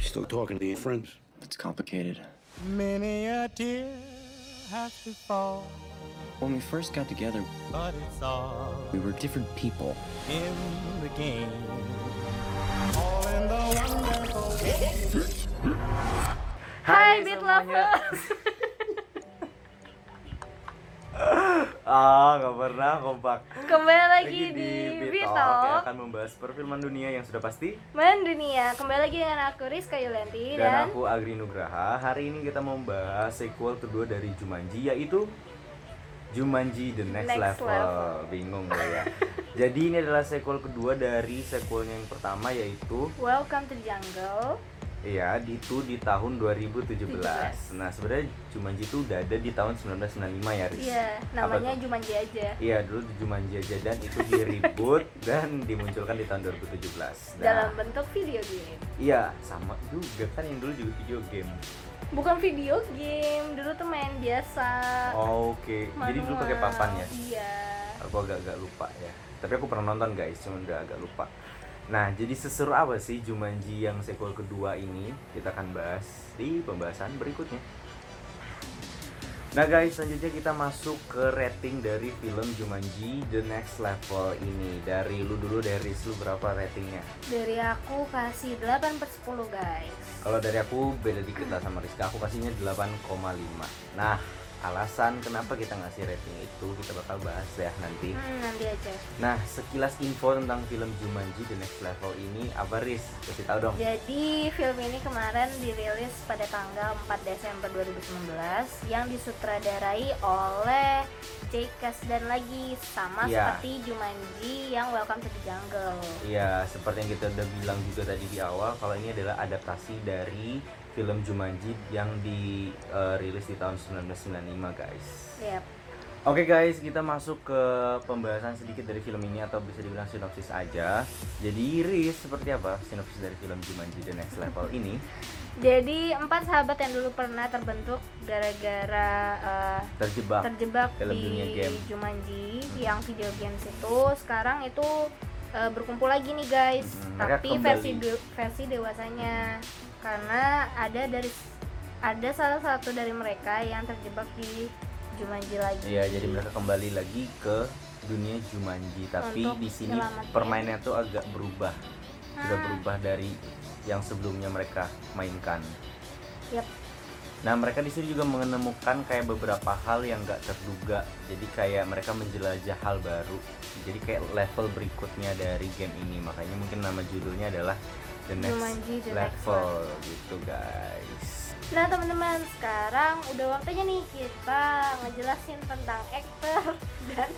Still talking to your friends? It's complicated. Many a tear has to fall, When we first got together, but it's all we were different people. in the game. All in the wonderful game. Hai Beat Lovers Ah, nggak pernah kompak. Kembali lagi di Beat Beat Talk yang akan membahas perfilman dunia yang sudah pasti Men Dunia Kembali lagi dengan aku Rizka Yulianti dan Dan, aku Agri Nugraha. Hari ini kita mau membahas sequel kedua dari Jumanji yaitu Jumanji The Next, Next Level. Level. Bingung gue ya. Jadi ini adalah sequel kedua dari sequelnya yang pertama yaitu Welcome to the Jungle Iya, itu di tahun 2017. 17. Nah, sebenarnya Jumanji itu udah ada di tahun 1995 ya, Riz? Iya, namanya tuh? Jumanji aja Iya, dulu di Jumanji aja dan itu di reboot dan dimunculkan di tahun 2017. Nah, Dalam bentuk video game Iya, sama juga kan yang dulu juga video game. Bukan video game, dulu tuh main biasa Oh, Oke, jadi dulu pakai papan ya. Iya Aku agak-agak lupa ya. Tapi aku pernah nonton guys, cuma udah agak lupa. Nah, jadi seseru apa sih Jumanji yang sequel kedua ini? Kita akan bahas di pembahasan berikutnya. Nah guys, selanjutnya kita masuk ke rating dari film Jumanji The Next Level ini Dari lu dulu, dari lu berapa ratingnya? Dari aku kasih 8 per 10 guys Kalau dari aku beda dikit lah sama Rizka, aku kasihnya 8,5 Nah, alasan kenapa kita ngasih rating itu kita bakal bahas ya nanti Hmm, nanti aja Nah, sekilas info tentang film Jumanji The Next Level ini apa Riz? Kasih tahu dong Jadi film ini kemarin dirilis pada tanggal 4 Desember 2019 yang disutradarai oleh Jake Kasdan lagi sama Iya. seperti Jumanji yang Welcome to the Jungle. Iya, seperti yang kita udah bilang juga tadi di awal Kalau ini adalah adaptasi dari film Jumanji yang dirilis di tahun 1995 guys Yap. Oke guys, kita masuk ke pembahasan sedikit dari film ini atau bisa dibilang sinopsis aja. Jadi Riz, seperti apa sinopsis dari film Jumanji The Next Level ini? Jadi empat sahabat yang dulu pernah terbentuk gara-gara eh, Terjebak. terjebak dalam di dunia game. Jumanji yang video games itu sekarang itu eh, berkumpul lagi nih guys mereka tapi versi de- versi dewasanya karena ada dari ada salah satu dari mereka yang terjebak di Jumanji lagi Iya, jadi mereka kembali lagi ke dunia Jumanji, tapi Untuk di sini permainannya tuh agak berubah. Sudah Ah. berubah dari yang sebelumnya mereka mainkan. Yap. Nah, mereka di sini juga menemukan kayak beberapa hal yang gak terduga. Jadi kayak mereka menjelajah hal baru. Jadi kayak level berikutnya dari game ini. Makanya mungkin nama judulnya adalah The Next Jumanji The Next Level gitu, guys. Nah teman-teman sekarang udah waktunya nih kita ngejelasin tentang aktor dan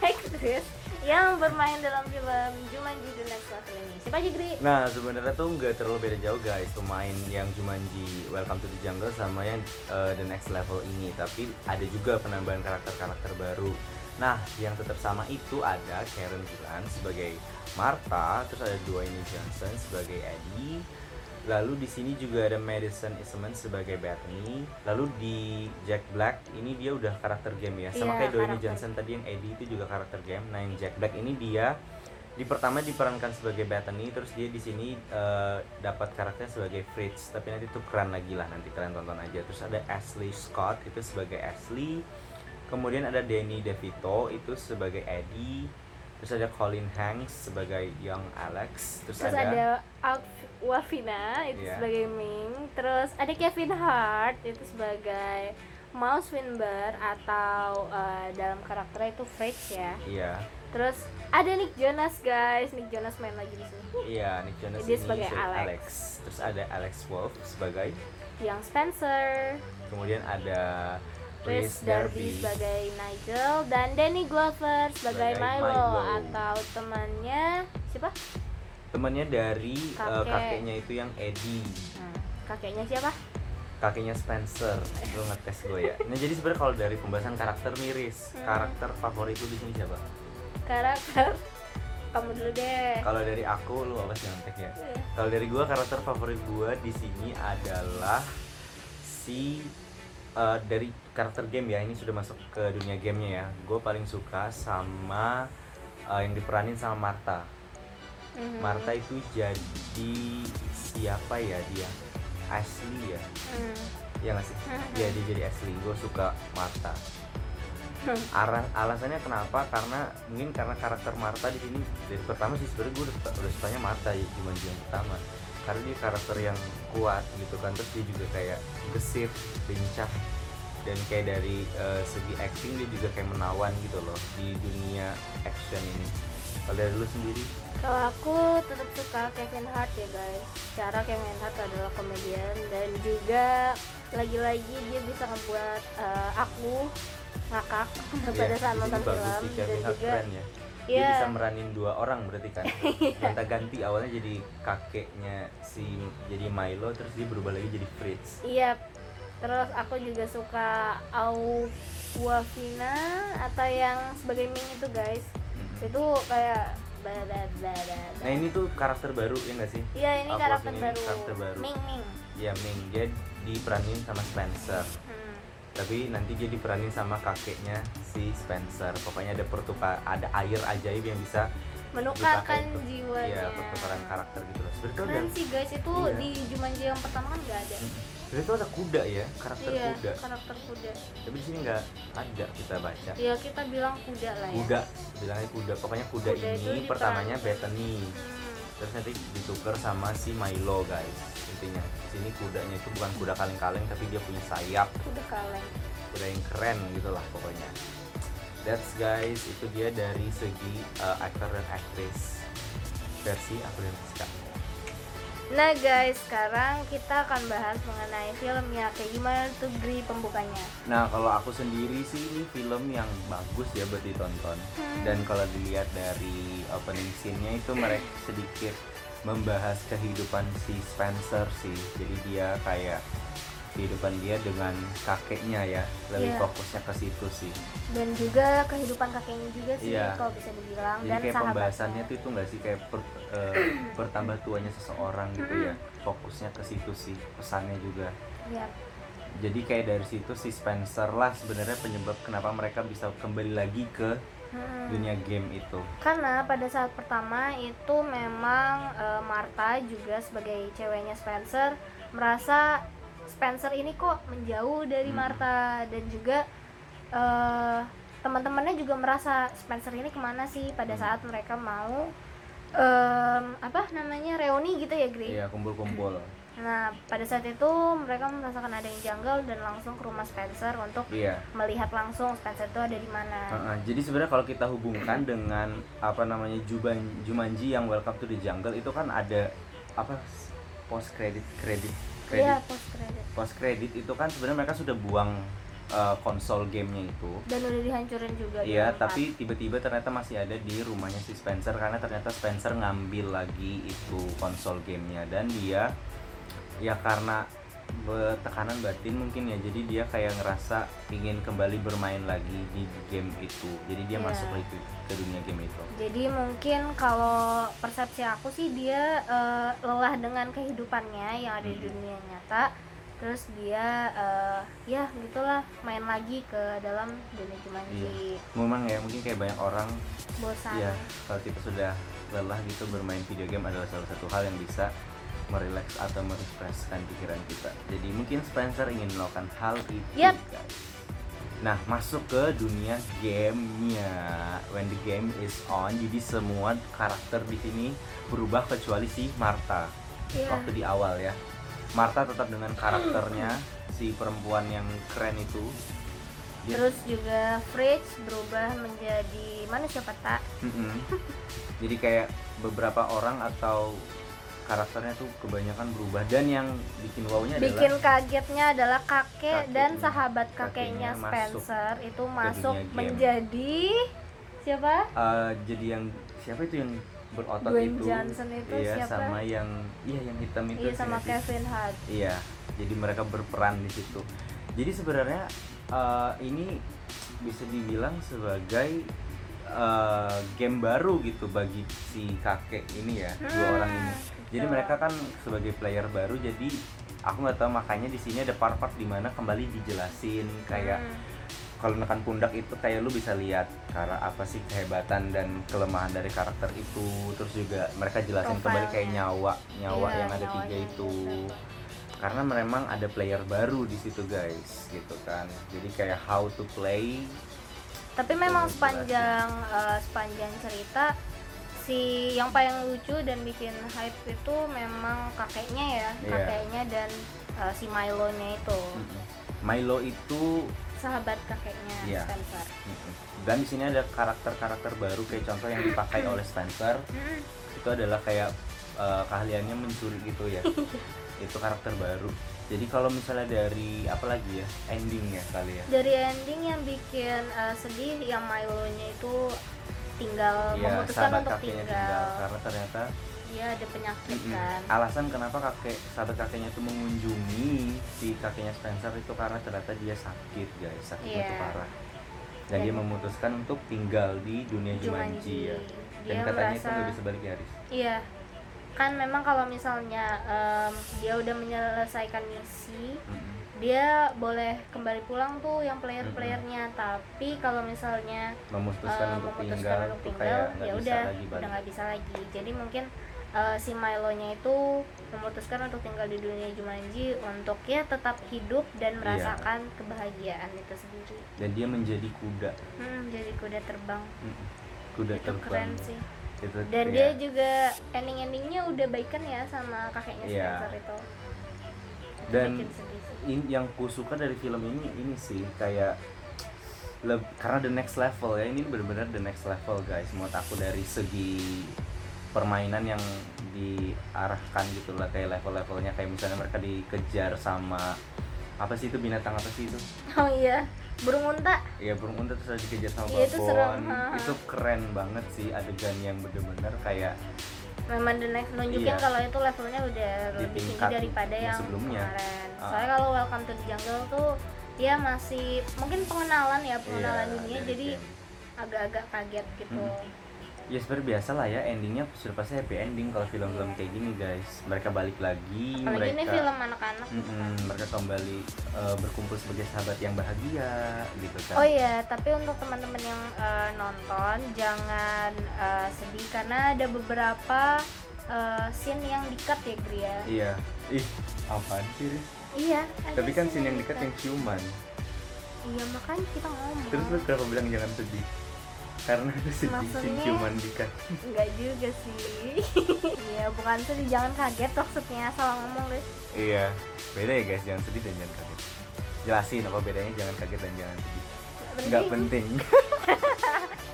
aktris yang bermain dalam film Jumanji The Next Level ini Siapa aja Gri? Nah sebenarnya tuh nggak terlalu beda jauh guys pemain yang Jumanji Welcome to the Jungle sama yang uh, The Next Level ini tapi ada juga penambahan karakter-karakter baru. Nah yang tetap sama itu ada Karen Gillan sebagai Martha, terus ada Dwayne Johnson sebagai Eddie, lalu di sini juga ada Madison Eastman sebagai Bethany, lalu di Jack Black ini dia udah karakter game ya, sama Iya, kayak Dwayne karakter. Johnson tadi yang Eddie itu juga karakter game. Nah yang Jack Black ini dia di pertama diperankan sebagai Bethany terus dia di sini eh, dapat karakternya sebagai Fritz. Tapi nanti tukeran lagi lah nanti kalian tonton aja. Terus ada Ashley Scott itu sebagai Ashley kemudian ada Danny DeVito itu sebagai Eddie. Terus ada Colin Hanks sebagai Young Alex. Terus, Terus ada Alf Wafina itu Iya. sebagai Ming. Terus ada Kevin Hart itu sebagai Mouse Winber atau eh, dalam karakternya itu Fritz ya. Iya. Terus ada Nick Jonas guys. Nick Jonas main lagi di sini. Iya Nick Jonas Dia ini sebagai Alex. terus ada Alex Wolf sebagai Yang Spencer. Kemudian ada Chris Darby sebagai Nigel dan Danny Glover sebagai, Sebagai Milo, Milo. atau temannya siapa? temannya dari eh, Kakek. kakeknya itu yang Eddie Hmm, kakeknya siapa? kakeknya Spencer lu ngetes gue ya nah jadi sebenarnya kalau dari pembahasan karakter miris Hmm. karakter favorit lu di sini siapa karakter kamu dulu deh Kalau dari aku lu apa sih nyontek ya? Iya. Kalau dari gua karakter favorit gua di sini adalah si eh, dari karakter game ya. Ini sudah masuk ke dunia gamenya ya. Gue paling suka sama eh, yang diperanin sama Martha. Mhm. Martha itu jadi siapa ya dia? Ashley ya. Hmm. Ya nggak sih? Mhm. Iya dia jadi Ashley. Gue suka. Arah alasannya kenapa? Karena mungkin karena karakter Martha di sini dari pertama sih sebenarnya gue udah, udah sukanya Martha ya cuma yang pertama karena dia karakter yang kuat gitu kan terus dia juga kayak gesit, lincah dan kayak dari eh, segi acting dia juga kayak menawan gitu loh di dunia action ini. Kalau dari lu sendiri? Kalau aku tetap suka Kevin Hart ya guys. Cara Kevin Hart adalah komedian dan juga lagi-lagi dia bisa ngebuat eh, aku ngakak pada Iya, saat di sini nonton film dan juga keren ya. Dia Iya. bisa meranin dua orang berarti kan. Gonta ganti awalnya jadi kakeknya si jadi Milo terus dia berubah lagi jadi Fritz. iya. Terus aku juga suka Awafina atau yang sebagai Ming itu guys. Mhm. Itu kayak. Nah ini tuh karakter baru ya nggak sih? Iya ini karakter ini baru. karakter baru. Ming Ming. Ya Ming dia diperanin sama Spencer. Hmm. Tapi nanti dia diperanin sama kakeknya si Spencer. Pokoknya ada pertukar ada air ajaib yang bisa Menukarkan untuk- jiwanya. Iya pertukaran karakter gitu loh. Sebenarnya ada sih guys itu Iya. di Jumanji yang pertama kan nggak ada. sebenarnya tuh ada kuda ya karakter iya, kuda. karakter kuda. Tapi di sini nggak ada kita baca. Ya kita bilang kuda lah ya. Kuda bilangnya kuda. Pokoknya kuda, Kuda itu ini pertamanya Bethany. Hmm. Terus nanti ditukar sama si Milo guys intinya. Di sini kudanya itu bukan kuda kaleng-kaleng tapi dia punya sayap. Kuda kaleng. kuda yang keren gitu lah pokoknya. That's guys itu dia dari segi uh, aktor dan aktris versi aku dan Rizka Nah guys, sekarang kita akan bahas mengenai filmnya kayak gimana tuh Gri pembukanya. nah kalau aku sendiri sih ini film yang bagus ya buat ditonton. Dan kalau dilihat dari opening scene-nya itu mereka sedikit membahas kehidupan si Spencer sih. Jadi dia kayak kehidupan dia dengan kakeknya ya lebih Iya. fokusnya ke situ sih Dan juga kehidupan kakeknya juga sih Iya. kalau bisa dibilang jadi dan kayak sahabatnya. pembahasannya tuh itu nggak sih kayak per- eh, bertambah tuanya seseorang gitu ya fokusnya ke situ sih pesannya juga Iya. jadi kayak dari situ si Spencer lah sebenarnya penyebab kenapa mereka bisa kembali lagi ke Hmm. dunia game itu Karena pada saat pertama itu memang eh, Martha juga sebagai ceweknya Spencer merasa Spencer ini kok menjauh dari Hmm. Martha dan juga eh, teman-temannya juga merasa Spencer ini ke mana sih pada Hmm. saat mereka mau em, apa namanya reuni gitu ya Gri. iya kumpul-kumpul Nah pada saat itu mereka merasakan ada yang janggal dan langsung ke rumah Spencer untuk iya melihat langsung Spencer itu ada di mana. Heeh, jadi sebenarnya kalau kita hubungkan dengan apa namanya Juban, Jumanji yang Welcome to the Jungle itu kan ada apa post credit kredit Iya kredit post credit. Post credit itu kan sebenarnya mereka sudah buang uh, konsol gamenya itu. Dan udah dihancurin juga Iya, di tapi tiba-tiba ternyata masih ada di rumahnya si Spencer karena ternyata Spencer ngambil lagi itu konsol gamenya. Dan dia ya karena tekanan batin mungkin ya jadi dia kayak ngerasa ingin kembali bermain lagi di game itu. Jadi dia Iya. masuk lagi ke dunia game itu. Jadi mungkin kalau persepsi aku sih dia eh, lelah dengan kehidupannya yang ada di Hmm. dunia nyata terus dia eh, ya gitulah main lagi ke dalam dunia Jumanji memang ya mungkin kayak banyak orang bosan. ya kalau kita sudah lelah gitu bermain video game adalah salah satu hal yang bisa merileks atau merefreshkan pikiran kita. Jadi mungkin Spencer ingin melakukan hal itu guys. nah masuk ke dunia gamenya. When the game is on jadi semua karakter di sini berubah kecuali si Martha. Iya. waktu di awal ya Martha tetap dengan karakternya si perempuan yang keren itu dia terus juga Fritz berubah menjadi manusia peta Mm-mm. Jadi kayak beberapa orang atau karakternya tuh kebanyakan berubah dan yang bikin wownya adalah bikin kagetnya adalah kakek dan Kakeknya. sahabat Kakeknya kakeknya masuk Spencer itu masuk dunia game. menjadi siapa eh, jadi yang siapa itu yang berotot Dwayne itu Johnson itu iya siapa? sama yang iya yang hitam itu iya sama? Kevin Hart Iya, jadi mereka berperan di situ. Jadi sebenarnya eh, ini bisa dibilang sebagai eh, game baru gitu bagi si kakek ini ya dua Hmm, orang ini jadi betul. mereka kan sebagai player baru jadi aku nggak tahu makanya di sini ada part-part di mana kembali dijelasin kayak Hmm. Kalau nekan pundak itu kayak lu bisa lihat karena apa sih kehebatan dan kelemahan dari karakter itu. Terus juga mereka jelasin kembali kayak nyawa nyawa Iya, yang ada tiga itu. karena memang ada player baru di situ guys gitu kan. Jadi kayak how to play tapi memang sepanjang eh, sepanjang cerita si yang paling lucu dan bikin hype itu memang kakeknya ya Iya. kakeknya dan eh, si Milo nya itu. Milo itu sahabat kakeknya Iya. Spencer. Dan di sini ada karakter-karakter baru kayak contoh yang dipakai oleh Spencer. Itu adalah kayak eh, keahliannya mencuri gitu ya. Itu karakter baru. Jadi kalau misalnya dari apa lagi ya endingnya kali ya? Dari ending yang bikin eh, sedih yang Milo nya itu tinggal Iya, memutuskan untuk tinggal, tinggal. Karena ternyata dia ada penyakit mm-mm, kan. Alasan kenapa kakek sahabat kakeknya itu mengunjungi si kakeknya Spencer itu karena ternyata dia sakit guys. Sakitnya Iya. itu parah. Dan dia Dan- memutuskan untuk tinggal di dunia Jumanji. Jumanji ya. Dan dia katanya itu merasa nggak bisa balik ya Aris Iya, kan memang kalau misalnya em, dia udah menyelesaikan misi, Mm-mm. dia boleh kembali pulang tuh yang player-playernya. Tapi kalau misalnya memutuskan em, untuk memutuskan tinggal untuk tinggal, ya udah, udah nggak bisa lagi. Jadi mungkin eh, si Milo-nya itu memutuskan untuk tinggal di dunia Jumanji untuk ya tetap hidup dan Iya. merasakan kebahagiaan itu sendiri. dan dia menjadi kuda Hmm, jadi kuda terbang. Mm-mm. kuda itu terbang keren sih. itu dan ya, dia juga ending endingnya udah baikan ya sama kakeknya Iya. Spencer itu Dan in- yang ku suka dari film ini ini sih kayak karena the next level ya ini benar-benar the next level guys menurut aku dari segi permainan yang diarahkan gitu lah kayak level-levelnya kayak misalnya mereka dikejar sama apa sih itu binatang apa sih itu oh iya burung unta ya burung unta terus dikejar sama Iya, itu serem, itu keren banget sih adegan yang bener-bener kayak memang the next nunjukin Iya. kalau itu levelnya udah Di lebih tinggi daripada yang sebelumnya. kemarin Ah. soalnya kalau Welcome to the Jungle tuh dia masih mungkin pengenalan ya pengenalan Iya, dunia jadi agak-agak kaget gitu Mm. Ya seperti biasa lah ya endingnya sudah pasti happy ending kalau film-film kayak gini guys mereka balik lagi apalagi mereka ini film anak-anak Mm-mm, mereka kembali uh, berkumpul sebagai sahabat yang bahagia gitu kan Oh iya, tapi untuk teman-teman yang uh, nonton jangan uh, sedih karena ada beberapa uh, scene yang dikat ya Gria. iya ih apaan sih? Iya. tapi kan scene yang dekat yang ciuman Iya makanya kita ngomong. terus lu kenapa bilang jangan sedih karena itu sedih ciuman dekat Enggak juga sih. Iya bukan sedih, jangan kaget maksudnya salah ngomong deh. iya beda ya guys jangan sedih dan jangan kaget. Jelasin apa bedanya jangan kaget dan jangan sedih. Nggak penting.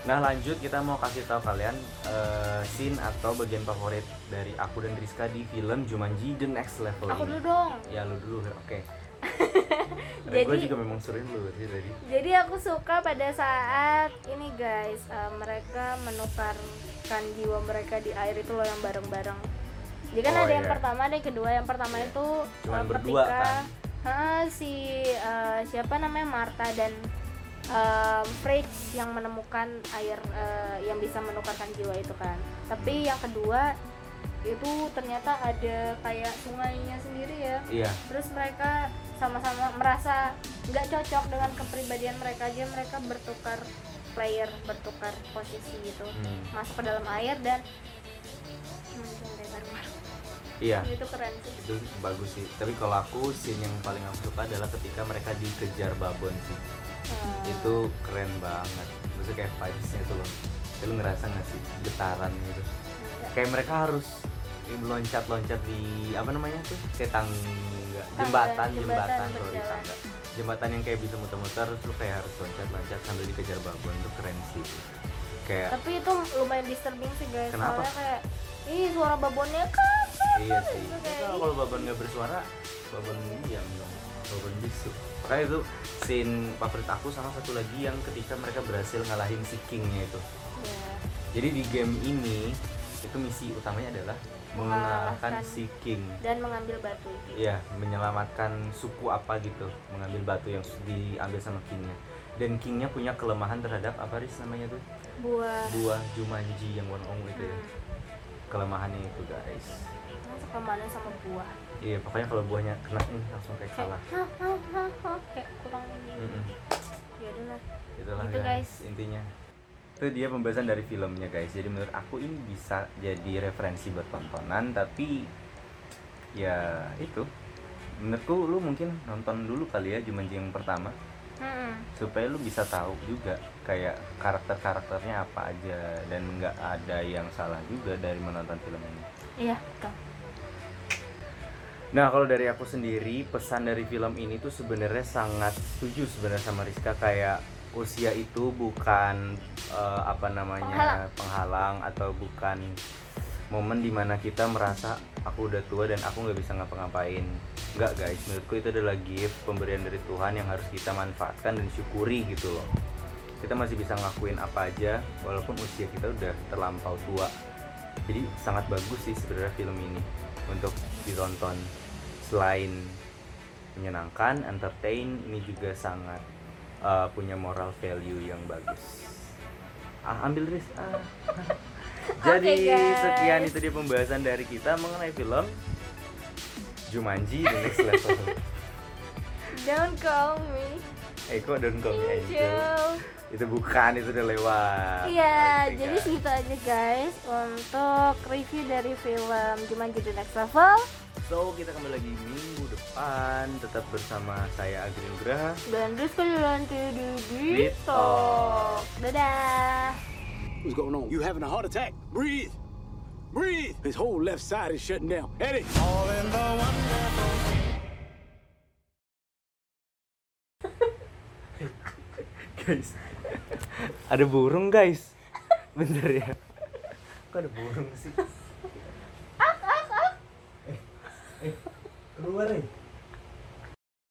Nah lanjut kita mau kasih tahu kalian eh, scene atau bagian favorit dari aku dan Rizka di film Jumanji The Next Level Aku ini. dulu dong. ya lu dulu oke. Dan Jadi- gue juga memang suruhin lu sih tadi Jadi aku suka pada saat ini guys, uh, mereka menukarkan jiwa mereka di air itu loh yang bareng-bareng. Jadi kan Oh, ada yang iya. pertama, ada yang kedua. Yang pertama Iya. itu Cuman uh, berdua, ketika kan? Ha, si uh, siapa namanya Marta dan um, Fritz yang menemukan air uh, yang bisa menukarkan jiwa itu kan. Tapi yang kedua itu ternyata ada kayak sungainya sendiri ya iya terus mereka sama-sama merasa nggak cocok dengan kepribadian mereka aja mereka bertukar player bertukar posisi gitu. Hmm. masuk ke dalam air dan mencintai iya. Itu keren sih. Itu bagus sih. Tapi kalau aku scene yang paling aku suka adalah ketika mereka dikejar babon sih. Hmm. itu keren banget. Terus kayak vibesnya tuh loh. Kayak lu ngerasa nggak sih? Getaran gitu. Kayak mereka harus loncat-loncat di apa namanya tuh? Kayak jembatan jembatan sorry tangga jembatan yang kayak bisa muter-muter terus lu kayak harus loncat-loncat sambil dikejar babon itu keren sih. Kayak tapi itu lumayan disturbing sih guys. Kenapa? soalnya kayak ih suara babonnya kan iya sih. Itu kayak, kalau babon nggak bersuara babon diam dong. Babon bisu makanya itu scene favorit aku sama satu lagi yang ketika mereka berhasil ngalahin si kingnya itu. Ya, jadi di game ini itu misi utamanya adalah mengalahkan si king. dan mengambil batu itu. Iya, menyelamatkan suku apa gitu, mengambil batu yang diambil sama kingnya. dan Kingnya punya kelemahan terhadap apa Riz namanya tuh? Buah. Buah Jumanji yang warna ungu itu ya. Hmm. kelemahannya itu guys. Masa ke mana sama buah. Iya pokoknya kalau buahnya kena nih langsung kayak salah. Kayak kurang ini. Mm-mm. ya udah lah. Itulah Gitu, guys, guys. intinya itu dia pembahasan dari filmnya guys. Jadi menurut aku ini bisa jadi referensi buat tontonan tapi ya itu. Menurutku lu mungkin nonton dulu kali ya Jumanji yang pertama. Hmm. supaya lu bisa tahu juga kayak karakter-karakternya apa aja dan nggak ada yang salah juga dari menonton film ini. iya betul. Nah kalau dari aku sendiri pesan dari film ini tuh sebenarnya sangat setuju sebenarnya sama Rizka. Kayak usia itu bukan eh, apa namanya penghalang. atau bukan momen di mana kita merasa aku udah tua dan aku nggak bisa ngapa-ngapain. Nggak guys, menurutku itu adalah gift pemberian dari Tuhan yang harus kita manfaatkan dan syukuri gitu loh. Kita masih bisa ngelakuin apa aja walaupun usia kita udah terlampau tua. Jadi sangat bagus sih sebenarnya film ini untuk ditonton selain menyenangkan, entertain, ini juga sangat uh, punya moral value yang bagus. Ah, ambil Riz. Ah. Jadi guys. sekian itu dia pembahasan dari kita mengenai film Jumanji The Next Level. don't call me eh kok don't call me angel? Itu bukan, itu udah lewat. Iya, Oke, jadi guys. segitu aja guys untuk review dari film Jumanji The Next Level So kita kembali lagi minggu depan tetap bersama saya Agri Nugraha. dan Rizky Yulanti di Di Talk. Dadah. What's going on? You having a heart attack? Breathe. Breathe. His whole left side is shutting down. Eddie. All in the wonderful guys ada burung guys. Bentar ya. Kok ada burung sih? Eh, eh keluar nih